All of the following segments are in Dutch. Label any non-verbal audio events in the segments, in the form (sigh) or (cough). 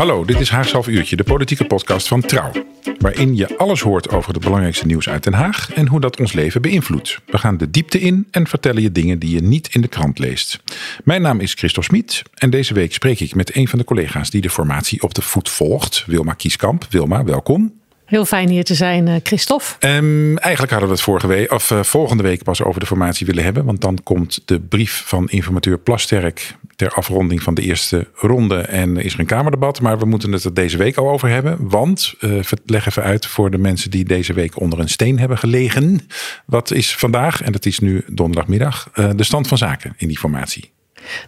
Hallo, dit is Haags Half Uurtje, de politieke podcast van Trouw. Waarin je alles hoort over het belangrijkste nieuws uit Den Haag en hoe dat ons leven beïnvloedt. We gaan de diepte in en vertellen je dingen die je niet in de krant leest. Mijn naam is Christophe Smit en deze week spreek ik met een van de collega's die de formatie op de voet volgt, Wilma Kieskamp. Wilma, welkom. Heel fijn hier te zijn, eh, Christophe. Um, eigenlijk hadden we het vorige week, of uh, volgende week pas over de formatie willen hebben. Want dan komt de brief van informateur Plasterk ter afronding van de eerste ronde. En is er een Kamerdebat. Maar we moeten het er deze week al over hebben. Want, uh, leg even uit voor de mensen die deze week onder een steen hebben gelegen. Wat is vandaag, en dat is nu donderdagmiddag, de stand van zaken in die formatie?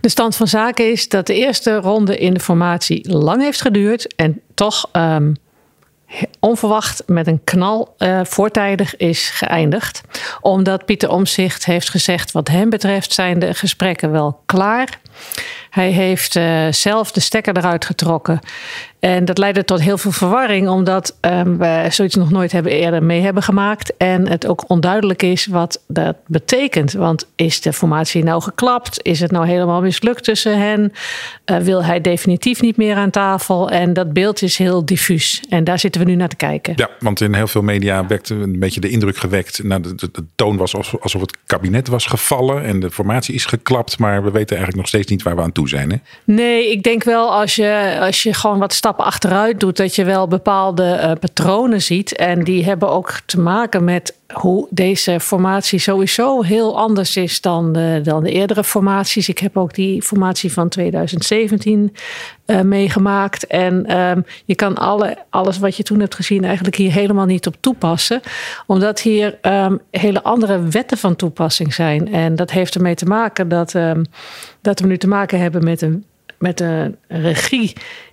De stand van zaken is dat de eerste ronde in de formatie lang heeft geduurd. En toch... Um, onverwacht met een knal uh, voortijdig is geëindigd. Omdat Pieter Omzicht heeft gezegd: wat hem betreft zijn de gesprekken wel klaar. Hij heeft uh, zelf de stekker eruit getrokken. En dat leidde tot heel veel verwarring, omdat um, we zoiets nog nooit hebben eerder mee hebben gemaakt. En het ook onduidelijk is wat dat betekent. Want is de formatie nou geklapt? Is het nou helemaal mislukt tussen hen? Uh, wil hij definitief niet meer aan tafel? En dat beeld is heel diffuus. En daar zitten we nu naar te kijken. Ja, want in heel veel media werd een beetje de indruk gewekt. Nou, de, de, de toon was alsof het kabinet was gevallen en de formatie is geklapt. Maar we weten eigenlijk nog steeds niet waar we aan toe zijn. Hè? Nee, ik denk wel als je, als je gewoon wat stappen achteruit doet, dat je wel bepaalde uh, patronen ziet. En die hebben ook te maken met hoe deze formatie sowieso heel anders is dan de, dan de eerdere formaties. Ik heb ook die formatie van 2017 uh, meegemaakt. En um, je kan alle, alles wat je toen hebt gezien eigenlijk hier helemaal niet op toepassen. Omdat hier um, hele andere wetten van toepassing zijn. En dat heeft ermee te maken dat, um, dat we nu te maken hebben met een met een regie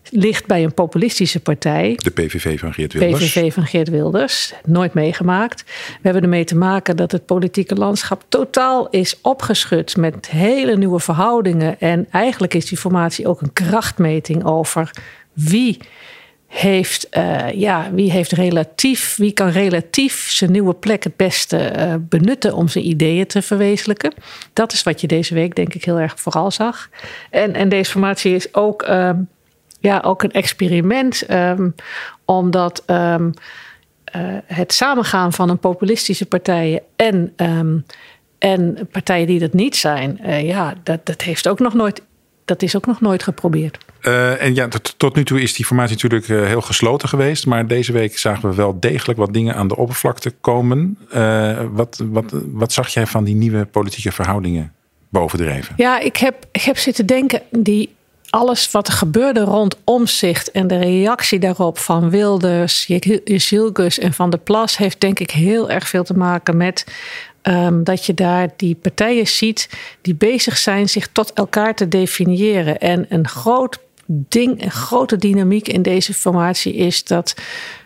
ligt bij een populistische partij. De PVV van Geert Wilders. PVV van Geert Wilders. Nooit meegemaakt. We hebben ermee te maken dat het politieke landschap totaal is opgeschud met hele nieuwe verhoudingen. En eigenlijk is die formatie ook een krachtmeting over wie heeft, uh, ja, wie heeft relatief, wie kan relatief zijn nieuwe plek het beste uh, benutten om zijn ideeën te verwezenlijken. Dat is wat je deze week denk ik heel erg vooral zag. En, en deze formatie is ook, um, ja, ook een experiment, um, omdat um, uh, het samengaan van een populistische partijen en, en partijen die dat niet zijn, ja, dat, dat heeft ook nog nooit dat is ook nog nooit geprobeerd. Uh, en ja, tot, nu toe is die formatie natuurlijk uh, heel gesloten geweest. Maar deze week zagen we wel degelijk wat dingen aan de oppervlakte komen. Uh, wat, wat, wat zag jij van die nieuwe politieke verhoudingen bovendrijven? Ja, ik heb, ik heb zitten denken, die alles wat er gebeurde rond omzicht en de reactie daarop van Wilders, Jezilgus en Van der Plas heeft denk ik heel erg veel te maken met Um, dat je daar die partijen ziet die bezig zijn zich tot elkaar te definiëren. En een groot ding, een grote dynamiek in deze formatie is dat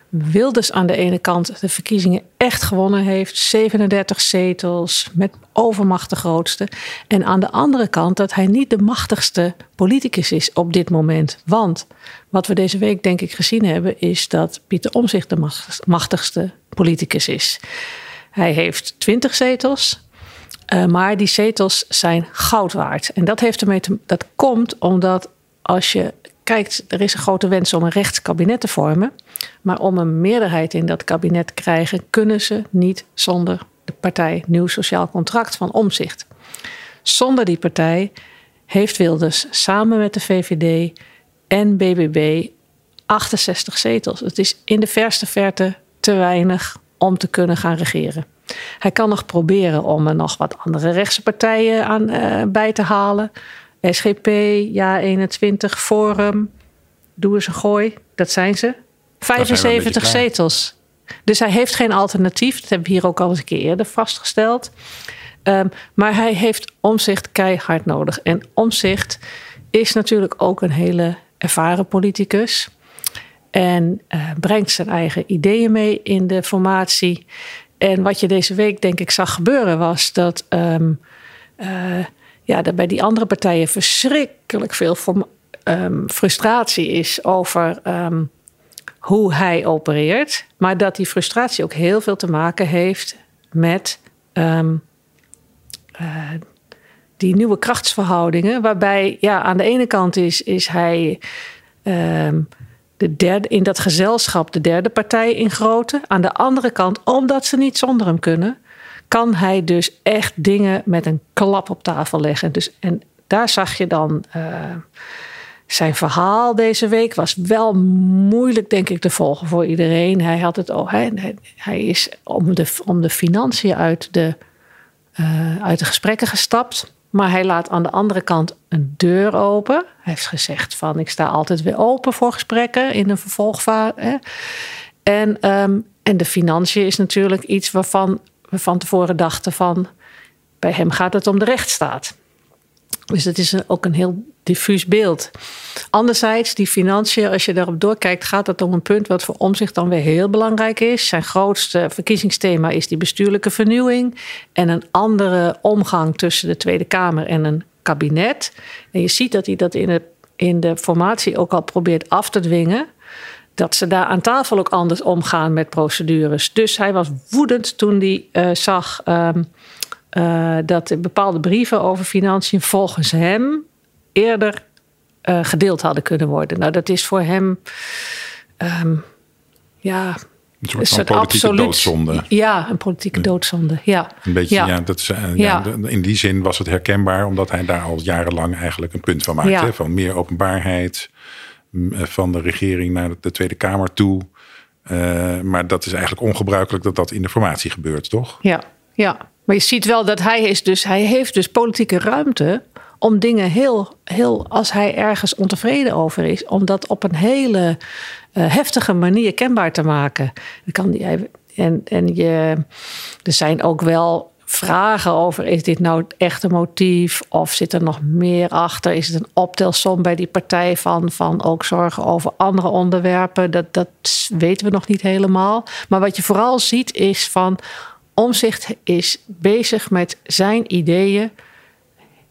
Wilders aan de ene kant de verkiezingen echt gewonnen heeft. 37 zetels, met overmacht de grootste. En aan de andere kant dat hij niet de machtigste politicus is op dit moment. Want wat we deze week denk ik gezien hebben... is dat Pieter Omzicht de machtigste politicus is. Hij heeft 20 zetels. Uh, maar die zetels zijn goud waard. En dat, heeft ermee dat komt omdat als je kijkt, er is een grote wens om een rechtskabinet te vormen. Maar om een meerderheid in dat kabinet te krijgen, kunnen ze niet zonder de partij Nieuw Sociaal Contract van Omzicht. Zonder die partij heeft Wilders samen met de VVD en BBB 68 zetels. Het is in de verste verte te weinig om te kunnen gaan regeren. Hij kan nog proberen om er nog wat andere rechtse partijen aan, uh, bij te halen. SGP, Ja21, Forum, Doe eens een gooi. Dat zijn ze. 75 zijn zetels. Dus hij heeft geen alternatief. Dat hebben we hier ook al eens een keer eerder vastgesteld. Um, maar hij heeft omzicht keihard nodig. En omzicht is natuurlijk ook een hele ervaren politicus. En uh, brengt zijn eigen ideeën mee in de formatie. En wat je deze week denk ik zag gebeuren was dat, um, uh, ja, dat bij die andere partijen verschrikkelijk veel um, frustratie is over um, hoe hij opereert. Maar dat die frustratie ook heel veel te maken heeft met uh, die nieuwe krachtsverhoudingen. Waarbij ja, aan de ene kant is, is hij de derde, in dat gezelschap de derde partij in grootte. Aan de andere kant, omdat ze niet zonder hem kunnen, kan hij dus echt dingen met een klap op tafel leggen. Dus, en daar zag je dan. Uh, zijn verhaal deze week was wel moeilijk, denk ik, te volgen voor iedereen. Hij, had het, oh, hij, hij is om de, om de financiën uit de, uh, uit de gesprekken gestapt. Maar hij laat aan de andere kant een deur open. Hij heeft gezegd van ik sta altijd weer open voor gesprekken in een vervolgfase. En, um, en de financiën is natuurlijk iets waarvan van tevoren dachten van bij hem gaat het om de rechtsstaat. Dus het is ook een heel diffuus beeld. Anderzijds, die financiën, als je daarop doorkijkt, gaat het om een punt wat voor omzicht dan weer heel belangrijk is. Zijn grootste verkiezingsthema is die bestuurlijke vernieuwing en een andere omgang tussen de Tweede Kamer en een kabinet. En je ziet dat hij dat in, het, in de formatie ook al probeert af te dwingen. Dat ze daar aan tafel ook anders omgaan met procedures. Dus hij was woedend toen hij uh, zag. Um, uh, dat bepaalde brieven over financiën volgens hem eerder uh, gedeeld hadden kunnen worden. Nou, dat is voor hem. Um, ja. Een soort van politieke absoluut, doodzonde. Ja, een politieke doodzonde. Ja. Een beetje, ja. ja dat is, ja. ja. in die zin was het herkenbaar, omdat hij daar al jarenlang eigenlijk een punt van maakte. Van meer openbaarheid van de regering naar de Tweede Kamer toe. Uh, maar dat is eigenlijk ongebruikelijk dat dat in de formatie gebeurt, toch? Ja, ja. Maar je ziet wel dat hij is dus, hij heeft dus politieke ruimte om dingen heel, heel, als hij ergens ontevreden over is, om dat op een hele uh, heftige manier kenbaar te maken. kan die, en en je, er zijn ook wel vragen over: is dit nou het echte motief? Of zit er nog meer achter? Is het een optelsom bij die partij van, van ook zorgen over andere onderwerpen? Dat, dat weten we nog niet helemaal. Maar wat je vooral ziet is van Omzicht is bezig met zijn ideeën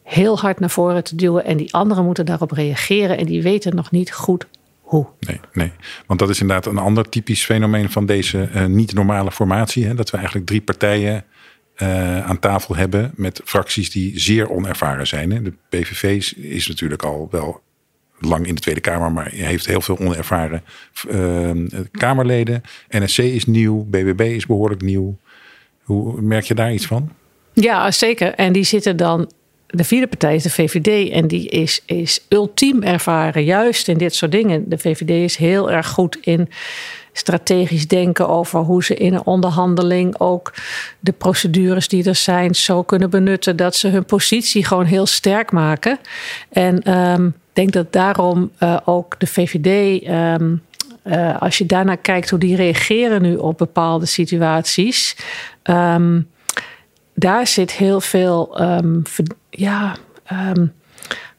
heel hard naar voren te duwen. En die anderen moeten daarop reageren. En die weten nog niet goed hoe. Nee, nee. want dat is inderdaad een ander typisch fenomeen van deze uh, niet-normale formatie. Hè? Dat we eigenlijk drie partijen uh, aan tafel hebben met fracties die zeer onervaren zijn. De PVV is natuurlijk al wel lang in de Tweede Kamer, maar heeft heel veel onervaren uh, Kamerleden. NSC is nieuw, BBB is behoorlijk nieuw. Hoe merk je daar iets van? Ja, zeker. En die zitten dan. De vierde partij is de VVD en die is, is ultiem ervaren, juist in dit soort dingen. De VVD is heel erg goed in strategisch denken over hoe ze in een onderhandeling ook de procedures die er zijn zo kunnen benutten dat ze hun positie gewoon heel sterk maken. En um, ik denk dat daarom uh, ook de VVD. Um, uh, als je daarnaar kijkt hoe die reageren nu op bepaalde situaties, Um, daar zit heel veel, ja,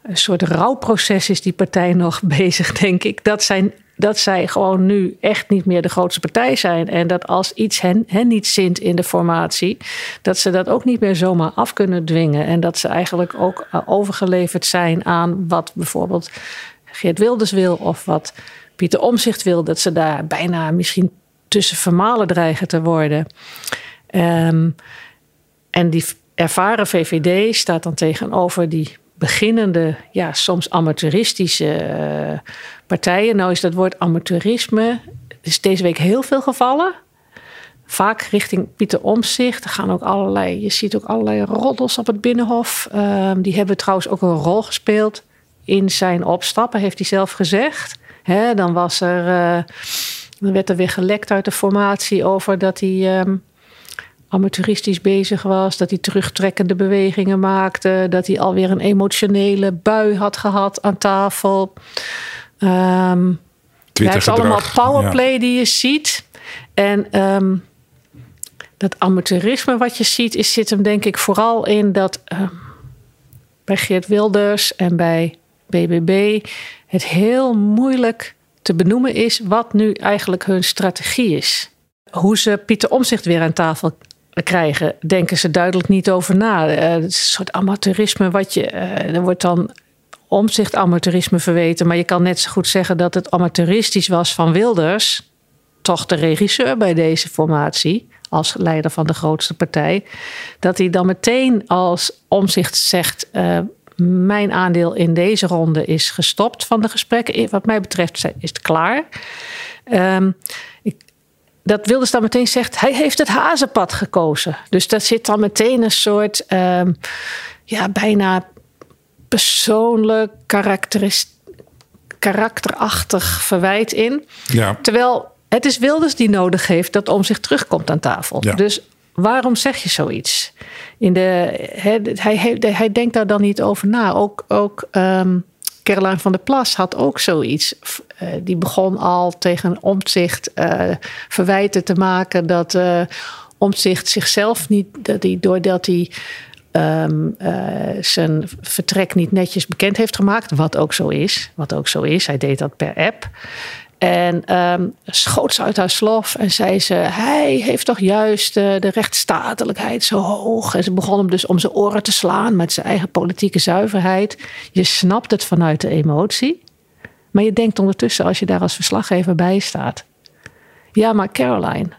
een soort rouwproces is die partij nog (laughs) bezig, denk ik. Dat, zijn, dat zij gewoon nu echt niet meer de grootste partij zijn. En dat als iets hen, hen niet zint in de formatie, dat ze dat ook niet meer zomaar af kunnen dwingen. En dat ze eigenlijk ook uh, overgeleverd zijn aan wat bijvoorbeeld Geert Wilders wil of wat Pieter Omzicht wil. Dat ze daar bijna misschien tussen vermalen dreigen te worden. Um, en die ervaren VVD staat dan tegenover die beginnende, ja, soms amateuristische uh, partijen. Nou is dat woord amateurisme is deze week heel veel gevallen. Vaak richting Pieter Omzicht. Er gaan ook allerlei, je ziet ook allerlei roddels op het Binnenhof. Um, die hebben trouwens ook een rol gespeeld in zijn opstappen, heeft hij zelf gezegd. Dan was er, uh, dan werd er weer gelekt uit de formatie over dat hij. Um, amateuristisch bezig was, dat hij terugtrekkende bewegingen maakte, dat hij alweer een emotionele bui had gehad aan tafel. Um, ja, het is allemaal powerplay die je ziet. En um, dat amateurisme wat je ziet, is, zit hem denk ik vooral in dat uh, bij Geert Wilders en bij BBB het heel moeilijk te benoemen is wat nu eigenlijk hun strategie is. Hoe ze Pieter Omzicht weer aan tafel krijgen, denken ze duidelijk niet over na. Uh, het is een soort amateurisme wat je. Uh, er wordt dan omzicht amateurisme verweten. Maar je kan net zo goed zeggen dat het amateuristisch was van Wilders. Toch de regisseur bij deze formatie. Als leider van de grootste partij. Dat hij dan meteen als omzicht zegt. Uh, mijn aandeel in deze ronde is gestopt van de gesprekken. Wat mij betreft is het klaar. Ik, dat Wilders dan meteen zegt, hij heeft het hazenpad gekozen. Dus daar zit dan meteen een soort, um, ja, bijna persoonlijk, karakterachtig verwijt in. Ja. Terwijl het is Wilders die nodig heeft dat om zich terugkomt aan tafel. Ja. Dus waarom zeg je zoiets? In de, hij, hij, hij, denkt daar dan niet over na. Ook, ook um, Caroline van der Plas had ook zoiets. Uh, die begon al tegen Omtzigt uh, verwijten te maken dat uh, Omtzigt zichzelf niet, dat hij, doordat hij um, zijn vertrek niet netjes bekend heeft gemaakt, wat ook zo is, wat ook zo is. Hij deed dat per app. En um, schoot ze uit haar slof en zei ze: Hij heeft toch juist uh, de rechtsstatelijkheid zo hoog. En ze begon hem dus om zijn oren te slaan met zijn eigen politieke zuiverheid. Je snapt het vanuit de emotie. Maar je denkt ondertussen, als je daar als verslaggever bij staat: Ja, maar Caroline,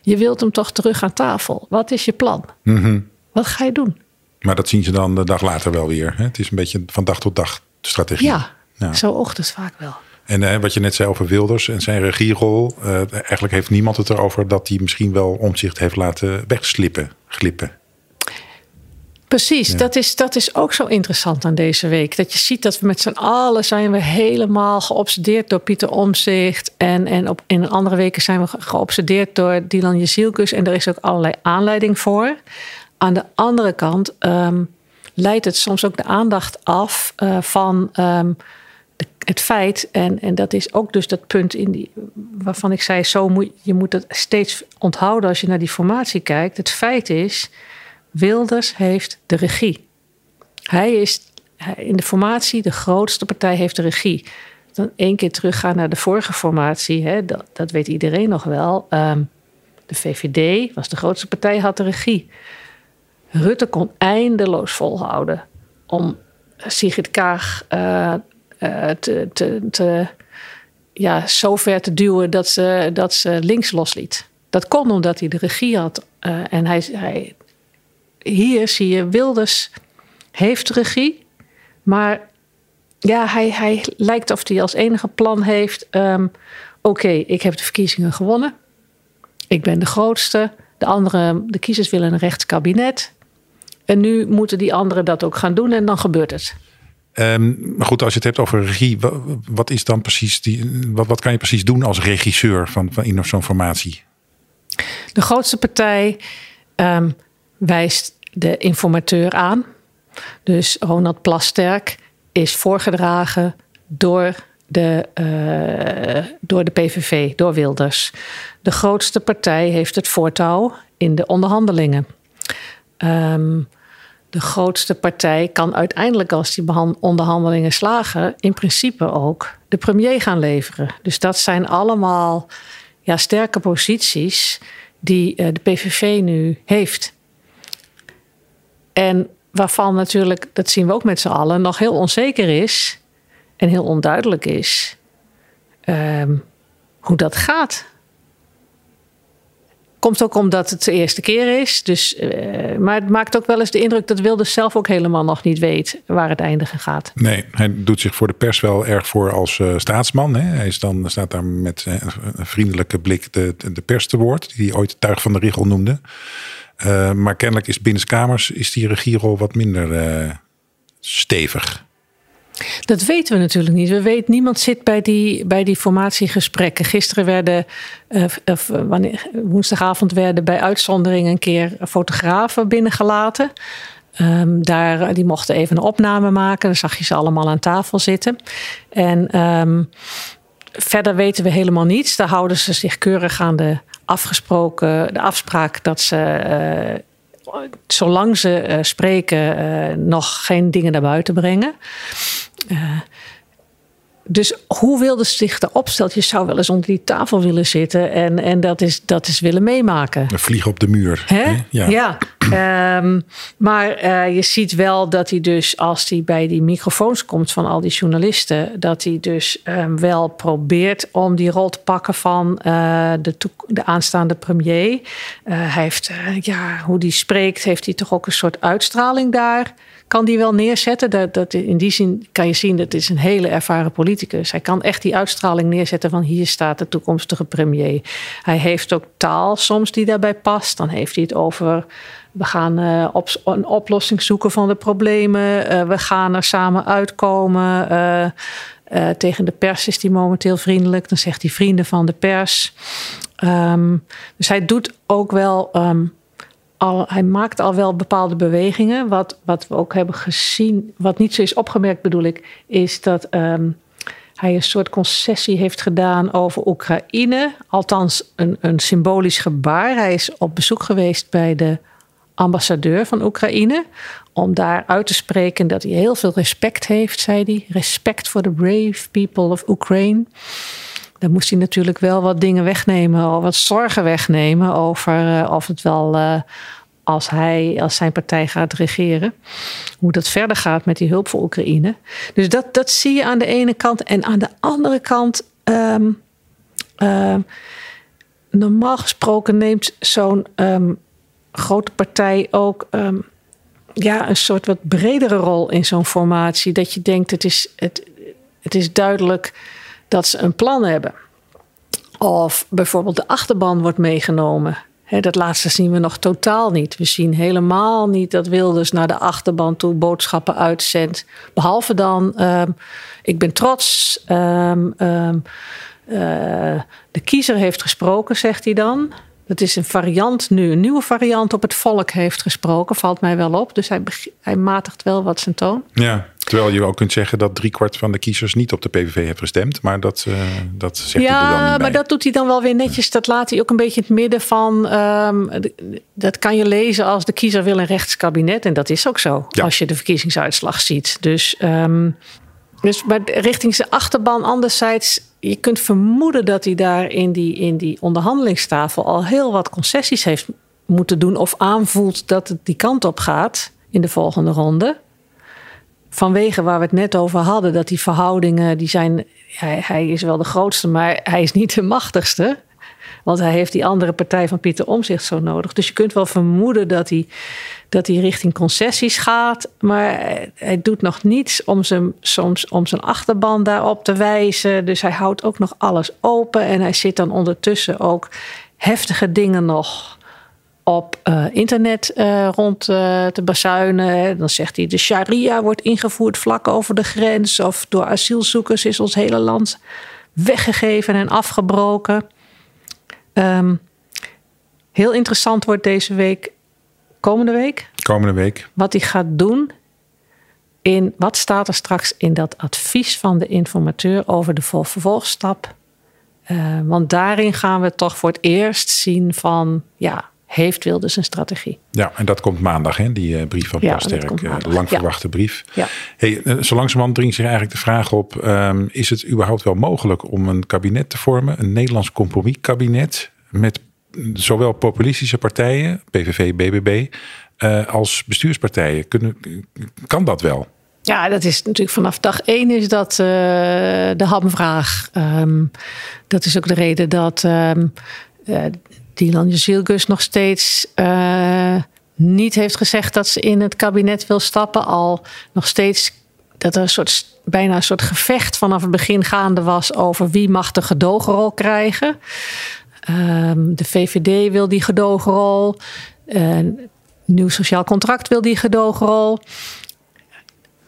je wilt hem toch terug aan tafel. Wat is je plan? Mm -hmm. Wat ga je doen? Maar dat zien ze dan de dag later wel weer. Hè? Het is een beetje van dag tot dag strategie. Ja, ja. zo het vaak wel. En uh, wat je net zei over Wilders en zijn regierol. Uh, eigenlijk heeft niemand het erover dat hij misschien wel omzicht heeft laten wegslippen, glippen. Precies, ja. dat, is, dat is ook zo interessant aan deze week. Dat je ziet dat we met z'n allen zijn we helemaal geobsedeerd door Pieter Omzicht. En, en op, in andere weken zijn we geobsedeerd door Dylan Jezielkus. En er is ook allerlei aanleiding voor. Aan de andere kant um, leidt het soms ook de aandacht af uh, van... Um, het feit, en, en dat is ook dus dat punt in die, waarvan ik zei, zo moet, je moet het steeds onthouden als je naar die formatie kijkt. Het feit is, Wilders heeft de regie. Hij is in de formatie, de grootste partij heeft de regie. Dan één keer teruggaan naar de vorige formatie, hè, dat, dat weet iedereen nog wel. Um, de VVD was de grootste partij, had de regie. Rutte kon eindeloos volhouden om Sigrid Kaag uh, te, te, te, ja, zo ver te duwen dat ze, dat ze links losliet. Dat kon omdat hij de regie had. Uh, en hij, hij, hier zie je Wilders heeft regie, maar ja, hij, hij lijkt of hij als enige plan heeft: um, oké, ik heb de verkiezingen gewonnen. Ik ben de grootste. De andere, de kiezers willen een rechtskabinet. En nu moeten die anderen dat ook gaan doen en dan gebeurt het. Um, maar goed, als je het hebt over regie, wat, is dan precies die, wat, kan je precies doen als regisseur van, van in zo'n formatie? De grootste partij um, wijst de informateur aan. Dus Ronald Plasterk is voorgedragen door de, uh, door de PVV, door Wilders. De grootste partij heeft het voortouw in de onderhandelingen. Um, de grootste partij kan uiteindelijk, als die onderhandelingen slagen, in principe ook de premier gaan leveren. Dus dat zijn allemaal ja, sterke posities die uh, de PVV nu heeft. En waarvan natuurlijk, dat zien we ook met z'n allen, nog heel onzeker is en heel onduidelijk is um, hoe dat gaat. Komt ook omdat het de eerste keer is. Dus, uh, maar het maakt ook wel eens de indruk dat Wilders zelf ook helemaal nog niet weet waar het eindigen gaat. Nee, hij doet zich voor de pers wel erg voor als uh, staatsman. Hè. Hij is dan, staat daar met een vriendelijke blik de, de pers te woord, die hij ooit tuig van de Rigel noemde. Uh, maar kennelijk is binnenskamers is die regierol wat minder stevig. Dat weten we natuurlijk niet. We weten, niemand zit bij die, bij die formatiegesprekken. Gisteren werden, uh, uh, wanneer, woensdagavond werden bij uitzondering een keer fotografen binnengelaten. Um, daar, die mochten even een opname maken. Dan zag je ze allemaal aan tafel zitten. En um, verder weten we helemaal niets. Daar houden ze zich keurig aan de afgesproken, de afspraak dat ze. Zolang ze uh, spreken, uh, nog geen dingen naar buiten brengen. Dus hoe wilde zich erop stellen? Je zou wel eens onder die tafel willen zitten en, en dat, is, dat is willen meemaken. Een vlieg op de muur. Hè? Ja. ja. Ehm, maar uh, je ziet wel dat hij dus, als hij bij die microfoons komt van al die journalisten, dat hij dus um, wel probeert om die rol te pakken van uh, de, de aanstaande premier. Uh, hij heeft, ja, hoe die spreekt, heeft hij toch ook een soort uitstraling daar kan die wel neerzetten. Dat, dat, in die zin kan je zien dat is een hele ervaren politicus. Hij kan echt die uitstraling neerzetten van hier staat de toekomstige premier. Hij heeft ook taal soms die daarbij past. Dan heeft hij het over we gaan uh, op, een oplossing zoeken van de problemen. Uh, we gaan er samen uitkomen. Uh, tegen de pers is hij momenteel vriendelijk. Dan zegt hij vrienden van de pers. Um, dus hij doet ook wel um, al, hij maakt al wel bepaalde bewegingen. Wat, wat we ook hebben gezien, wat niet zo is opgemerkt bedoel ik, is dat um, hij een soort concessie heeft gedaan over Oekraïne. Althans, een, een symbolisch gebaar. Hij is op bezoek geweest bij de ambassadeur van Oekraïne. Om daar uit te spreken dat hij heel veel respect heeft, zei hij. Respect for the brave people of Ukraine. Dan moest hij natuurlijk wel wat dingen wegnemen, wat zorgen wegnemen over uh, of het wel. Uh, als hij, als zijn partij gaat regeren, hoe dat verder gaat met die hulp voor Oekraïne. Dus dat, dat zie je aan de ene kant. En aan de andere kant, um, um, normaal gesproken neemt zo'n um, grote partij ook ja, een soort wat bredere rol in zo'n formatie. Dat je denkt, het is, het, het is duidelijk dat ze een plan hebben. Of bijvoorbeeld de achterban wordt meegenomen. dat laatste zien we nog totaal niet. We zien helemaal niet dat Wilders naar de achterban toe boodschappen uitzendt. Behalve dan, um, ik ben trots. Um, um, uh, de kiezer heeft gesproken, zegt hij dan. Dat is een variant nu, een nieuwe variant op het volk heeft gesproken, valt mij wel op. Dus hij, hij matigt wel wat zijn toon. Ja, terwijl je ook kunt zeggen dat driekwart van de kiezers niet op de PVV heeft gestemd. Maar dat, uh, dat zegt ja, hij er dan niet maar dat doet hij dan wel weer netjes. Dat laat hij ook een beetje in het midden van. Um, dat kan je lezen als de kiezer wil een rechtskabinet. En dat is ook zo, ja. als je de verkiezingsuitslag ziet. Dus, um, dus maar richting zijn achterban, anderzijds je kunt vermoeden dat hij daar in die, in die onderhandelingstafel al heel wat concessies heeft moeten doen. Of aanvoelt dat het die kant op gaat in de volgende ronde. Vanwege waar we het net over hadden, dat die verhoudingen, die zijn. Hij, hij is wel de grootste, maar hij is niet de machtigste. Want hij heeft die andere partij van Pieter Omzicht zo nodig. Dus je kunt wel vermoeden dat hij, dat hij richting concessies gaat. Maar hij doet nog niets om zijn, soms om zijn achterban daarop te wijzen. Dus hij houdt ook nog alles open. En hij zit dan ondertussen ook heftige dingen nog op uh, internet uh, rond uh, te bazuinen. Dan zegt hij: de sharia wordt ingevoerd vlak over de grens. Of door asielzoekers is ons hele land weggegeven en afgebroken. Um, heel interessant wordt deze week, komende week. Komende week. Wat hij gaat doen. In, wat staat er straks in dat advies van de informateur over de vervolgstap? Want daarin gaan we toch voor het eerst zien van, ja, heeft Wilders een strategie? Ja, en dat komt maandag, hè? die uh, brief van Plasterk. Ja, uh, lang verwachte ja. brief. Ja. Hey, uh, zo langzamerhand dringt zich eigenlijk de vraag op... Um, is het überhaupt wel mogelijk om een kabinet te vormen? Een Nederlands compromiskabinet met zowel populistische partijen, PVV, BBB... als bestuurspartijen. Kunnen, kan dat wel? Ja, dat is natuurlijk vanaf dag één is dat de hamvraag. Um, dat is ook de reden dat... Um, Dylan Jezilgus nog steeds uh, niet heeft gezegd dat ze in het kabinet wil stappen. Al nog steeds dat er een soort, bijna een soort gevecht vanaf het begin gaande was over wie mag de gedogenrol krijgen. Um, de VVD wil die gedogenrol. Uh, nieuw sociaal contract wil die gedogenrol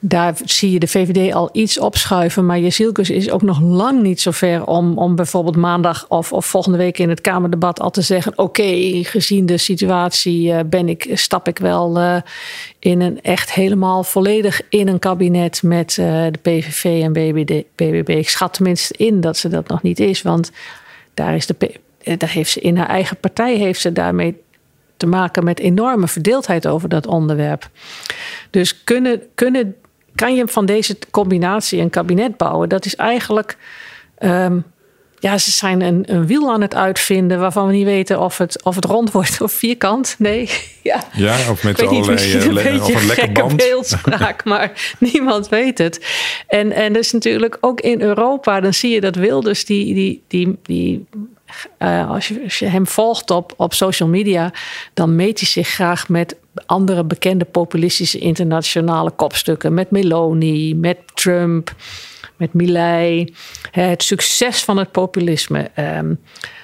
daar zie je de VVD al iets opschuiven. Maar Jezielkus is ook nog lang niet zo ver om, om bijvoorbeeld maandag of, of volgende week in het Kamerdebat al te zeggen: Oké, gezien de situatie uh, ben ik, stap ik wel uh, in een echt helemaal volledig in een kabinet met uh, de PVV en BBD, BBB. Ik schat tenminste in dat ze dat nog niet is. Want daar, is de, daar heeft ze in haar eigen partij heeft ze daarmee te maken met enorme verdeeldheid over dat onderwerp. Dus kunnen, kunnen kan je van deze combinatie een kabinet bouwen? Dat is eigenlijk. ehm, ja, ze zijn een, een wiel aan het uitvinden waarvan we niet weten of het, of het rond wordt of vierkant. Nee, (laughs) ja. Ja, of met Ik weet niet, allerlei, misschien eh, een le- beetje of een lekker gekke band. beeldspraak, (laughs) maar niemand weet het. En, en dus natuurlijk ook in Europa, dan zie je dat Wilders, die, die, die, die eh, als, je, hem volgt op, op social media, dan meet hij zich graag met andere bekende populistische internationale kopstukken. Met Meloni, met Trump, met Milei. Het succes van het populisme. Ehm,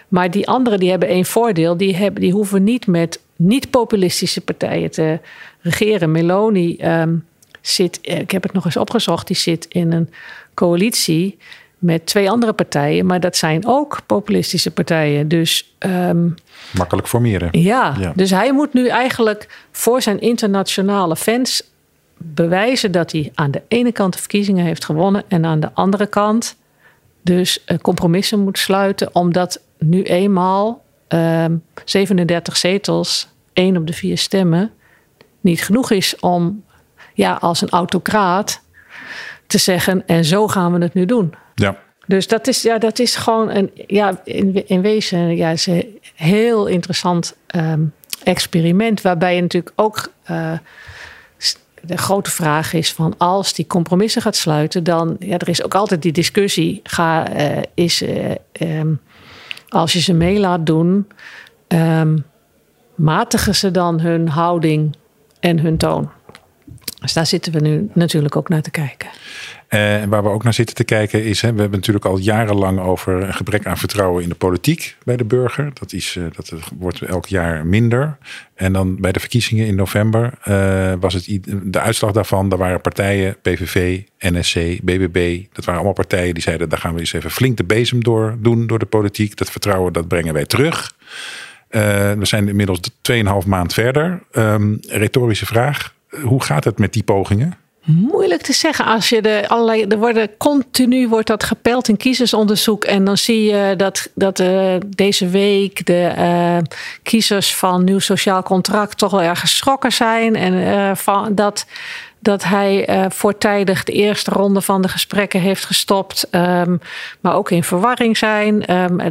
maar die anderen die hebben één voordeel. Die, hebben, die hoeven niet met niet-populistische partijen te regeren. Meloni ehm, zit, eh, ik heb het nog eens opgezocht, die zit in een coalitie met twee andere partijen. Maar dat zijn ook populistische partijen. Dus ehm, Makkelijk formeren. ja, Ja. dus hij moet nu eigenlijk voor zijn internationale fans bewijzen dat hij aan de ene kant de verkiezingen heeft gewonnen en aan de andere kant dus eh, compromissen moet sluiten, omdat nu eenmaal ehm 37 zetels, één op de vier stemmen, niet genoeg is om ja, als een autocraat te zeggen en zo gaan we het nu doen. Ja. Dus dat is, ja, dat is gewoon een, ja, in, in wezen ja, is een heel interessant ehm, experiment. Waarbij je natuurlijk ook eh, de grote vraag is van als die compromissen gaat sluiten, dan ja, er is ook altijd die discussie. Ga, eh, is, eh, ehm, als je ze mee laat doen, ehm, matigen ze dan hun houding en hun toon? Dus daar zitten we nu natuurlijk ook naar te kijken. En waar we ook naar zitten te kijken is, hè, we hebben natuurlijk al jarenlang over een gebrek aan vertrouwen in de politiek bij de burger. Dat, is, eh, dat wordt elk jaar minder. En dan bij de verkiezingen in november eh, was het de uitslag daarvan. Daar waren partijen, PVV, NSC, BBB. Dat waren allemaal partijen die zeiden, daar gaan we eens even flink de bezem door doen door de politiek. Dat vertrouwen, dat brengen wij terug. We zijn inmiddels 2,5 maand verder. Ehm, retorische vraag. Hoe gaat het met die pogingen? Moeilijk te zeggen als je de allerlei. Er worden continu wordt dat gepeld in kiezersonderzoek. En dan zie je dat, dat eh, deze week de eh, kiezers van Nieuw Sociaal Contract toch wel erg geschrokken zijn. En eh, van, dat, dat hij voortijdig de eerste ronde van de gesprekken heeft gestopt. ehm, maar ook in verwarring zijn. Ehm,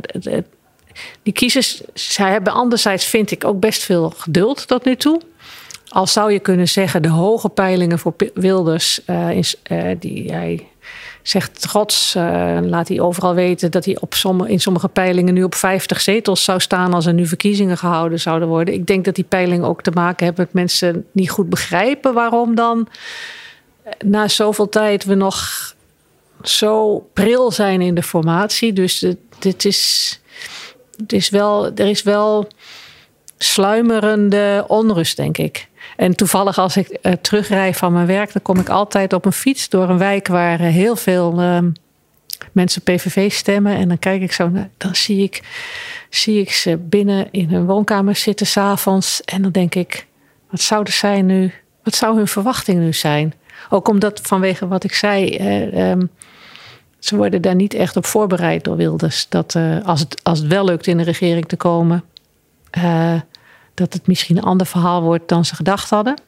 die kiezers, zij hebben anderzijds, vind ik, ook best veel geduld tot nu toe. Al zou je kunnen zeggen, de hoge peilingen voor Wilders, eh, is, eh, die hij zegt trots, eh, laat hij overal weten dat hij op sommige, in sommige peilingen nu op 50 zetels zou staan als er nu verkiezingen gehouden zouden worden. Ik denk dat die peilingen ook te maken hebben met mensen niet goed begrijpen waarom dan na zoveel tijd we nog zo pril zijn in de formatie. Dus dit, dit is, het is wel, er is wel sluimerende onrust, denk ik. En toevallig als ik eh, terugrij van mijn werk, dan kom ik altijd op een fiets door een wijk waar eh, heel veel ehm, mensen PVV stemmen. En dan kijk ik zo naar, dan zie ik, zie ik ze binnen in hun woonkamer zitten s'avonds. En dan denk ik, wat zou er zijn nu? Wat zou hun verwachting nu zijn? Ook omdat vanwege wat ik zei, eh, ehm, ze worden daar niet echt op voorbereid door Wilders. Dat als, het, als het wel lukt in de regering te komen, dat het misschien een ander verhaal wordt dan ze gedacht hadden.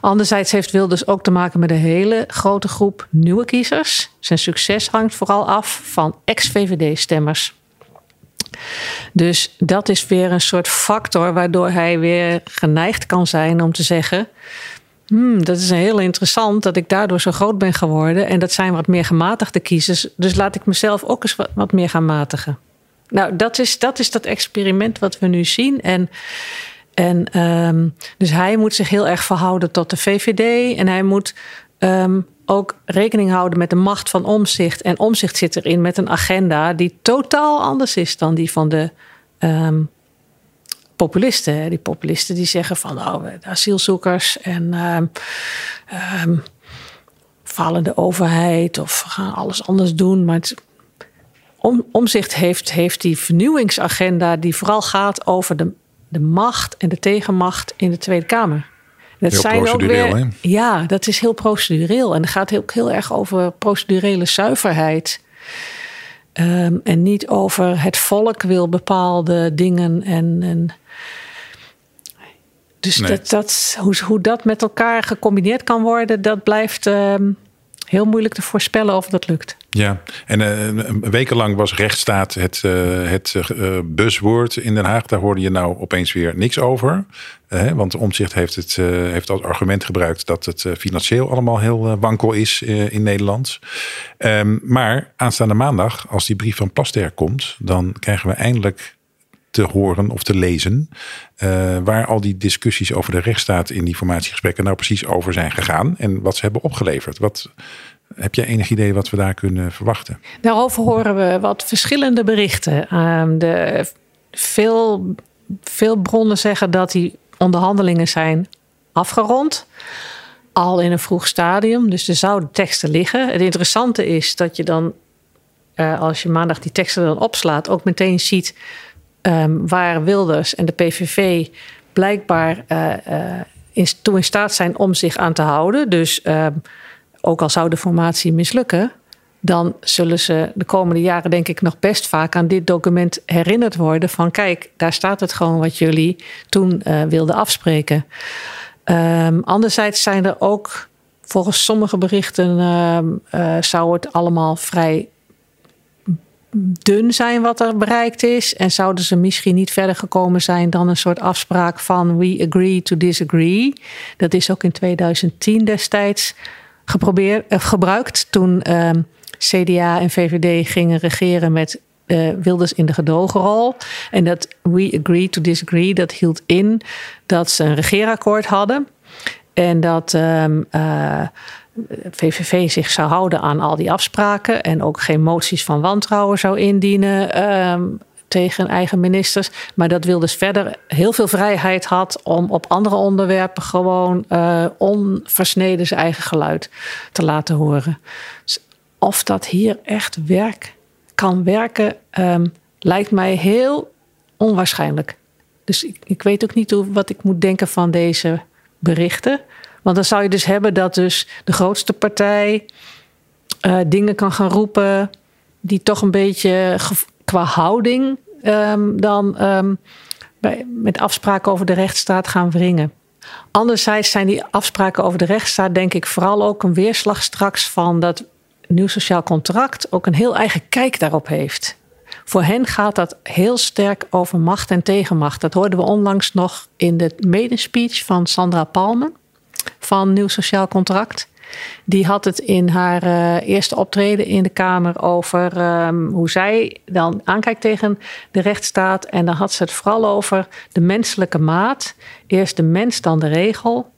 Anderzijds heeft Wilders ook te maken met een hele grote groep nieuwe kiezers. Zijn succes hangt vooral af van ex-VVD-stemmers. Dus dat is weer een soort factor waardoor hij weer geneigd kan zijn om te zeggen: Hmm, dat is heel interessant dat ik daardoor zo groot ben geworden. En dat zijn wat meer gematigde kiezers. Dus laat ik mezelf ook eens wat, wat meer gaan matigen. Nou, dat is, dat is dat experiment wat we nu zien. En, en ehm, dus hij moet zich heel erg verhouden tot de VVD. En hij moet ehm, ook rekening houden met de macht van omzicht. En omzicht zit erin met een agenda die totaal anders is dan die van de ehm, populisten. Die populisten die zeggen van nou, de asielzoekers en ehm, fallende overheid of we gaan alles anders doen. Maar het, om, omzicht heeft, heeft die vernieuwingsagenda die vooral gaat over de, de macht en de tegenmacht in de Tweede Kamer. Dat Heel zijn ook weer? Ja, dat is heel procedureel. En het gaat ook heel erg over procedurele zuiverheid. Ehm, en niet over het volk wil bepaalde dingen. En, en Dus Nee. dat, dat, hoe, hoe dat met elkaar gecombineerd kan worden, dat blijft ehm, heel moeilijk te voorspellen of dat lukt. Ja, en een wekenlang was rechtsstaat het, eh, het eh, buzzwoord in Den Haag. Daar hoorde je nou opeens weer niks over. Want Omtzigt heeft, het, heeft als argument gebruikt dat het financieel allemaal heel wankel is in Nederland. Ehm, maar aanstaande maandag, als die brief van Plasterk komt, dan krijgen we eindelijk te horen of te lezen. eh, waar al die discussies over de rechtsstaat in die formatiegesprekken nou precies over zijn gegaan. En wat ze hebben opgeleverd. Wat, heb jij enig idee wat we daar kunnen verwachten? Daarover horen we wat verschillende berichten. Ehm, de, veel, veel bronnen zeggen dat die onderhandelingen zijn afgerond. Al in een vroeg stadium. Dus er zouden teksten liggen. Het interessante is dat je dan, eh, als je maandag die teksten dan opslaat, ook meteen ziet ehm, waar Wilders en de PVV blijkbaar eh, eh, in, toe in staat zijn om zich aan te houden. Dus ehm, ook al zou de formatie mislukken, dan zullen ze de komende jaren denk ik nog best vaak aan dit document herinnerd worden van kijk, daar staat het gewoon wat jullie toen eh, wilden afspreken. Ehm, anderzijds zijn er ook volgens sommige berichten zou het allemaal vrij dun zijn wat er bereikt is. En zouden ze misschien niet verder gekomen zijn dan een soort afspraak van we agree to disagree. Dat is ook in 2010 destijds geprobeerd, eh, gebruikt toen ehm, CDA en VVD gingen regeren met eh, Wilders in de gedogenrol. En dat we agree to disagree, dat hield in dat ze een regeerakkoord hadden. En dat ehm, eh, VVV zich zou houden aan al die afspraken. En ook geen moties van wantrouwen zou indienen ehm, tegen eigen ministers. Maar dat Wilders verder heel veel vrijheid had om op andere onderwerpen gewoon eh, onversneden zijn eigen geluid te laten horen. Dus of dat hier echt werk kan werken, ehm, lijkt mij heel onwaarschijnlijk. Dus ik, ik weet ook niet hoe, wat ik moet denken van deze berichten. Want dan zou je dus hebben dat dus de grootste partij eh, dingen kan gaan roepen die toch een beetje qua houding ehm, dan ehm, met afspraken over de rechtsstaat gaan wringen. Anderzijds zijn die afspraken over de rechtsstaat denk ik vooral ook een weerslag straks van dat nieuw sociaal contract ook een heel eigen kijk daarop heeft. Voor hen gaat dat heel sterk over macht en tegenmacht. Dat hoorden we onlangs nog in de medespeech van Sandra Palmen van Nieuw Sociaal Contract. Die had het in haar eh, eerste optreden in de Kamer over ehm, hoe zij dan aankijkt tegen de rechtsstaat. En dan had ze het vooral over de menselijke maat. Eerst de mens, dan de regel.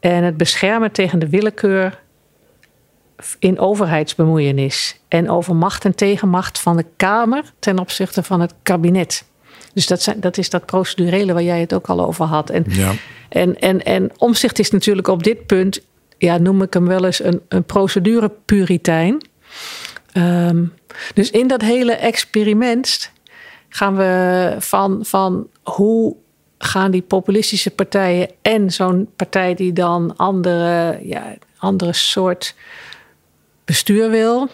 En het beschermen tegen de willekeur in overheidsbemoeienis. En over macht en tegenmacht van de Kamer ten opzichte van het kabinet. Dus dat, zijn, dat is dat procedurele waar jij het ook al over had. En, Ja. en, en, en omzicht is natuurlijk op dit punt, ja, noem ik hem wel eens een, een procedurepuritein. Ehm, dus in dat hele experiment gaan we van, van hoe gaan die populistische partijen en zo'n partij die dan andere, ja, andere soort bestuur wil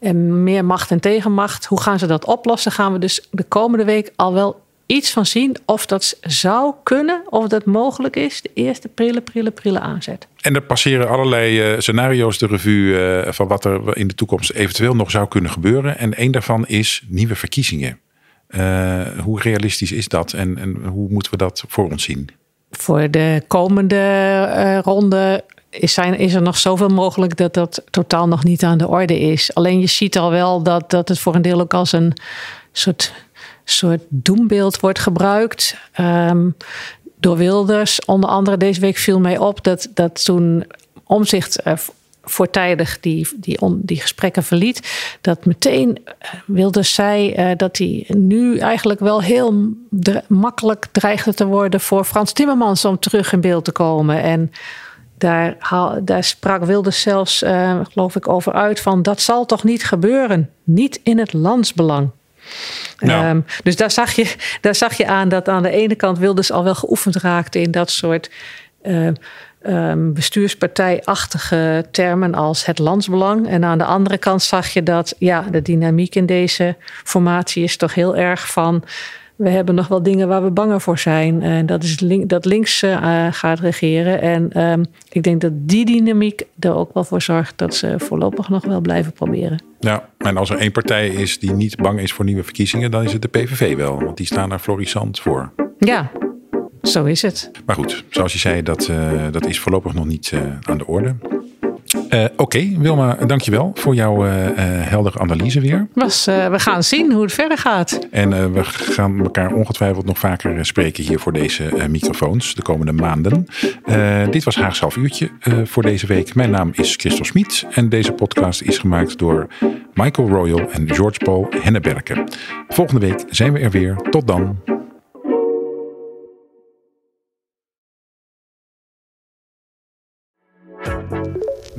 en meer macht en tegenmacht, hoe gaan ze dat oplossen? Gaan we dus de komende week al wel iets van zien of dat zou kunnen, of dat mogelijk is, de eerste prille, prille, prille aanzet. En er passeren allerlei eh, scenario's de revue eh, van wat er in de toekomst eventueel nog zou kunnen gebeuren. En één daarvan is nieuwe verkiezingen. Eh, hoe realistisch is dat en, en hoe moeten we dat voor ons zien? Voor de komende ronde is, zijn, is er nog zoveel mogelijk dat dat totaal nog niet aan de orde is. Alleen je ziet al wel dat, dat het voor een deel ook als een soort, soort doembeeld wordt gebruikt. Ehm, door Wilders. Onder andere deze week viel mij op dat, dat toen omzicht eh, voortijdig die, die, on, die gesprekken verliet, dat meteen eh, Wilders zei eh, dat hij nu eigenlijk wel heel makkelijk dreigde te worden voor Frans Timmermans om terug in beeld te komen. En daar, haal- daar sprak Wilders zelfs, eh, geloof ik, over uit van dat zal toch niet gebeuren. Niet in het landsbelang. Nou. Ehm, dus daar zag, je, daar zag je aan dat aan de ene kant Wilders al wel geoefend raakte in dat soort eh, ehm, bestuurspartijachtige termen als het landsbelang. En aan de andere kant zag je dat ja, de dynamiek in deze formatie is toch heel erg van we hebben nog wel dingen waar we banger voor zijn. En dat is link, dat links uh, gaat regeren. En um, ik denk dat die dynamiek er ook wel voor zorgt dat ze voorlopig nog wel blijven proberen. Ja, en als er één partij is die niet bang is voor nieuwe verkiezingen, dan is het de PVV wel. Want die staan daar florissant voor. Ja, zo is het. Maar goed, zoals je zei, dat, uh, dat is voorlopig nog niet uh, aan de orde. Uh, Oké, okay, Wilma, dankjewel voor jouw uh, uh, heldere analyse weer. Was, we gaan zien hoe het verder gaat. En we gaan elkaar ongetwijfeld nog vaker spreken hier voor deze microfoons de komende maanden. dit was Haags half uurtje voor deze week. Mijn naam is Christel Smit en deze podcast is gemaakt door Michael Royal en George Paul Henneberken. Volgende week zijn we er weer. Tot dan.